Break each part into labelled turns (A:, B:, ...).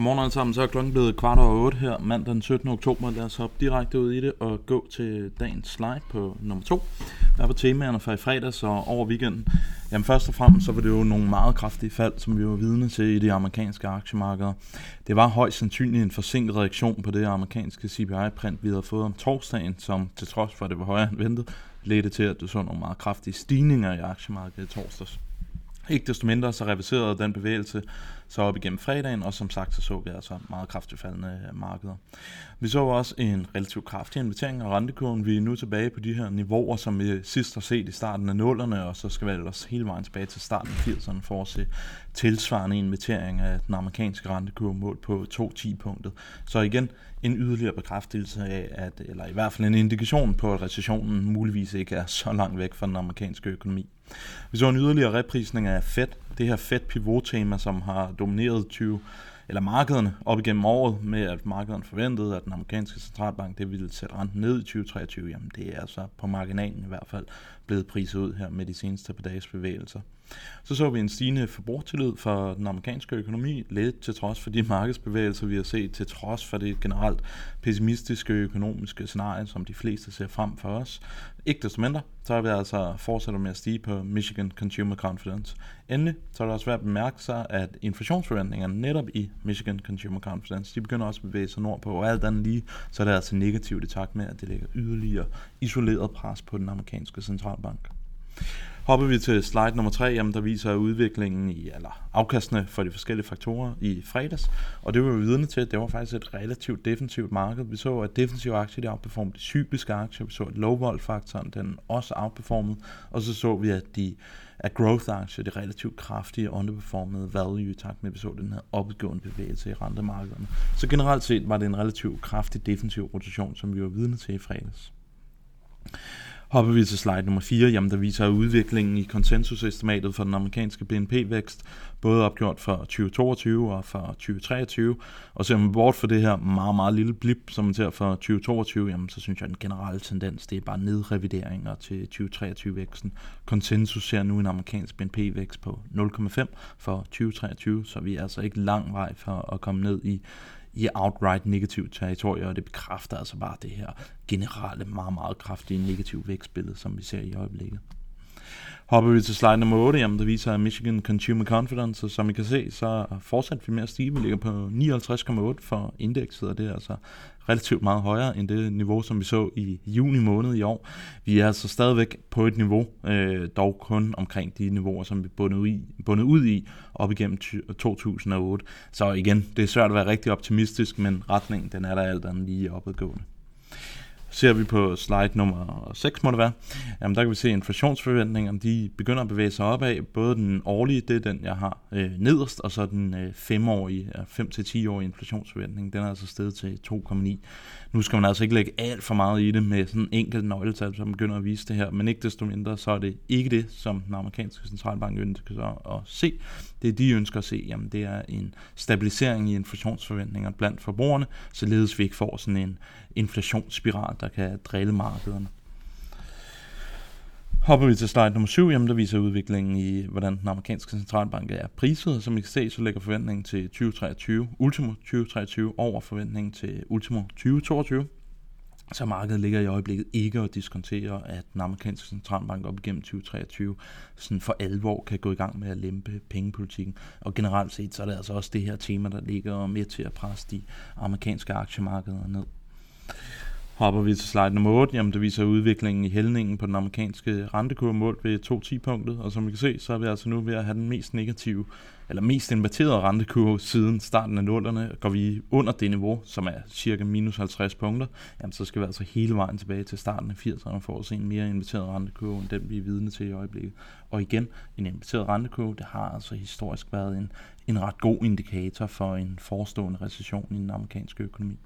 A: Godmorgen alle sammen, så er klokken blevet kvart over 8 her mandag den 17. oktober. Lad os hoppe direkte ud i det og gå til dagens slide på nummer 2. Der var temaerne fra i fredags og over weekenden. Jamen først og fremmest så var det jo nogle meget kraftige fald, som vi var vidne til i de amerikanske aktiemarkeder. Det var højst sandsynligt en forsinket reaktion på det amerikanske CPI-print, vi havde fået om torsdagen, som til trods for at det var højere end ventet, ledte til, at du så nogle meget kraftige stigninger i aktiemarkedet i torsdags. Ikke desto mindre så reviserede den bevægelse så op igennem fredagen, og som sagt så så vi altså meget kraftigt faldende øh, markeder. Vi så også en relativt kraftig invitering af rentekurven. Vi er nu tilbage på de her niveauer, som vi sidst har set i starten af nullerne, og så skal vi ellers hele vejen tilbage til starten af 80'erne for at se tilsvarende invitering af den amerikanske rentekurve målt på 2-10 punktet. Så igen en yderligere bekræftelse af, at, eller i hvert fald en indikation på, at recessionen muligvis ikke er så langt væk fra den amerikanske økonomi. Vi så en yderligere reprisning af Fed, det her Fed pivot-tema, som har domineret 20 eller markederne op igennem året med, at markederne forventede, at den amerikanske centralbank det ville sætte renten ned i 2023. Jamen det er altså på marginalen i hvert fald blevet priset ud her med de seneste par dages bevægelser. Så så vi en stigende forbrugertillid for den amerikanske økonomi, lidt til trods for de markedsbevægelser, vi har set, til trods for det generelt pessimistiske økonomiske scenarie, som de fleste ser frem for os. Ikke desto mindre, så har vi altså fortsat med at stige på Michigan Consumer Confidence. Endelig, så er det også værd at bemærke sig, at inflationsforventningerne netop i Michigan Consumer Confidence, de begynder også at bevæge sig nordpå, og alt andet lige, så er det altså negativt i takt med, at det lægger yderligere isoleret pres på den amerikanske centralbank. Hopper vi til slide nummer 3, jamen der viser udviklingen i, eller afkastene for de forskellige faktorer i fredags, og det var vi vidne til, at det var faktisk et relativt defensivt marked. Vi så, at defensive aktier de outperformede de cykliske aktier, vi så, at low vol faktoren den også outperformede, og så så vi, at de at growth aktier, det relativt kraftige underperformede value i takt med, at vi så den her opgående bevægelse i rentemarkederne. Så generelt set var det en relativt kraftig defensiv rotation, som vi var vidne til i fredags. Hopper vi til slide nummer 4, jamen der viser udviklingen i konsensusestimatet for den amerikanske BNP-vækst, både opgjort for 2022 og for 2023. Og ser man bort for det her meget, meget lille blip, som man ser for 2022, jamen så synes jeg, at den generelle tendens, det er bare nedrevideringer til 2023-væksten. Konsensus ser nu en amerikansk BNP-vækst på 0,5 for 2023, så vi er altså ikke lang vej for at komme ned i i outright negativt territorie, og det bekræfter altså bare det her generelle, meget, meget kraftige negative vækstbillede, som vi ser i øjeblikket. Hopper vi til slide nummer 8, jamen der viser Michigan Consumer Confidence, og som I kan se, så fortsat vi med at stige. Vi ligger på 59,8 for indekset, og det er altså relativt meget højere end det niveau, som vi så i juni måned i år. Vi er altså stadigvæk på et niveau, øh, dog kun omkring de niveauer, som vi bundet, i, bundet ud i op igennem 2008. Så igen, det er svært at være rigtig optimistisk, men retningen den er der alt andet lige opadgående. Ser vi på slide nummer 6, må det være, jamen der kan vi se, inflationsforventninger, inflationsforventningerne de begynder at bevæge sig opad. Både den årlige, det er den, jeg har øh, nederst, og så den øh, 5-årige, 5-10-årige inflationsforventning, den er altså steget til 2,9. Nu skal man altså ikke lægge alt for meget i det med sådan en enkelt nøgletal, som begynder at vise det her, men ikke desto mindre, så er det ikke det, som den amerikanske centralbank ønsker at se. Det de ønsker at se, jamen det er en stabilisering i inflationsforventninger blandt forbrugerne, således vi ikke får sådan en inflationsspiral, der kan drille markederne. Hopper vi til slide nummer 7, jamen der viser udviklingen i, hvordan den amerikanske centralbank er priset. Som I kan se, så ligger forventningen til 2023, ultimo 2023, over forventningen til ultimo 2022. Så markedet ligger i øjeblikket ikke og diskonterer, at den amerikanske centralbank op igennem 2023 sådan for alvor kan gå i gang med at lempe pengepolitikken. Og generelt set, så er det altså også det her tema, der ligger med til at presse de amerikanske aktiemarkeder ned. Hopper vi til slide nummer 8, jamen det viser udviklingen i hældningen på den amerikanske rentekurve målt ved 2.10-punktet, og som vi kan se, så er vi altså nu ved at have den mest negative, eller mest inverterede rentekurve siden starten af nullerne. Går vi under det niveau, som er cirka minus 50 punkter, jamen så skal vi altså hele vejen tilbage til starten af 80'erne for at se en mere inverteret rentekurve, end den vi er vidne til i øjeblikket. Og igen, en inverteret rentekurve, det har altså historisk været en, en ret god indikator for en forestående recession i den amerikanske økonomi.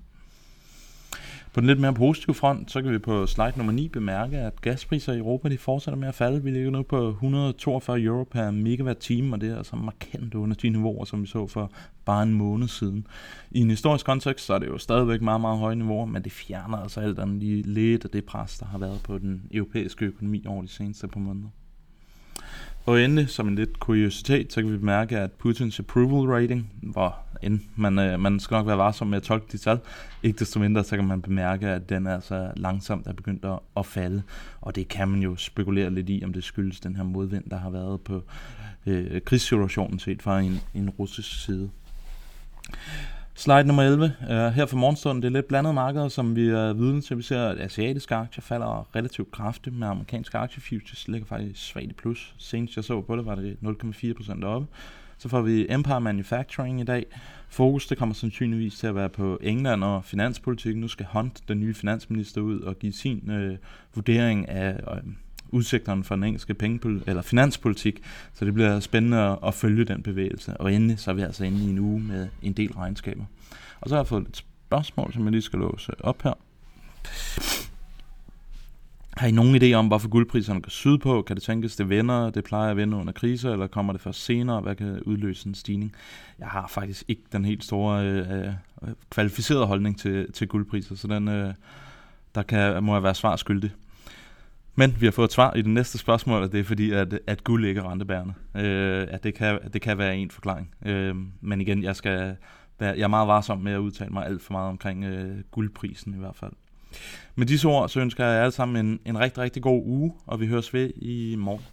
A: På den lidt mere positive front, så kan vi på slide nummer 9 bemærke, at gaspriser i Europa de fortsætter med at falde. Vi ligger nu på 142 euro per megawatt time, og det er altså markant under de niveauer, som vi så for bare en måned siden. I en historisk kontekst, så er det jo stadigvæk meget, meget høje niveauer, men det fjerner altså alt andet lige lidt af det pres, der har været på den europæiske økonomi over de seneste par måneder. Og endelig, som en lidt kuriositet, så kan vi bemærke, at Putins approval rating, hvor end man, øh, man skal nok være varsom med at tolke de tal, ikke desto mindre, så kan man bemærke, at den altså langsomt er begyndt at, at falde. Og det kan man jo spekulere lidt i, om det skyldes den her modvind, der har været på øh, krigssituationen set fra en, en russisk side. Slide nummer 11. Uh, her for morgenstunden, det er lidt blandet markeder, som vi er vidne til. Vi ser, at asiatiske aktier falder relativt kraftigt, med amerikanske aktiefutures ligger faktisk svagt i plus. Senest jeg så på det, var det 0,4% oppe. Så får vi Empire Manufacturing i dag. Fokus det kommer sandsynligvis til at være på England og finanspolitik. Nu skal Hunt, den nye finansminister, ud og give sin øh, vurdering af øh, udsigterne for den engelske pengepol- eller finanspolitik, så det bliver spændende at, følge den bevægelse. Og endelig så er vi altså inde i en uge med en del regnskaber. Og så har jeg fået et spørgsmål, som jeg lige skal låse op her. Har I nogen idé om, hvorfor guldpriserne går sydpå? Kan det tænkes, det vender, det plejer at vende under kriser, eller kommer det først senere? Hvad kan udløse en stigning? Jeg har faktisk ikke den helt store øh, øh kvalificerede holdning til, til guldpriser, så den, øh, der kan, må jeg være svar skyldig. Men vi har fået et svar i det næste spørgsmål, og det er fordi, at, at guld ikke er rentebærende. Øh, at det kan, det kan være en forklaring. Øh, men igen, jeg, skal være, jeg er meget varsom med at udtale mig alt for meget omkring øh, guldprisen i hvert fald. Med disse ord, så ønsker jeg jer alle sammen en, en rigtig, rigtig god uge, og vi høres ved i morgen.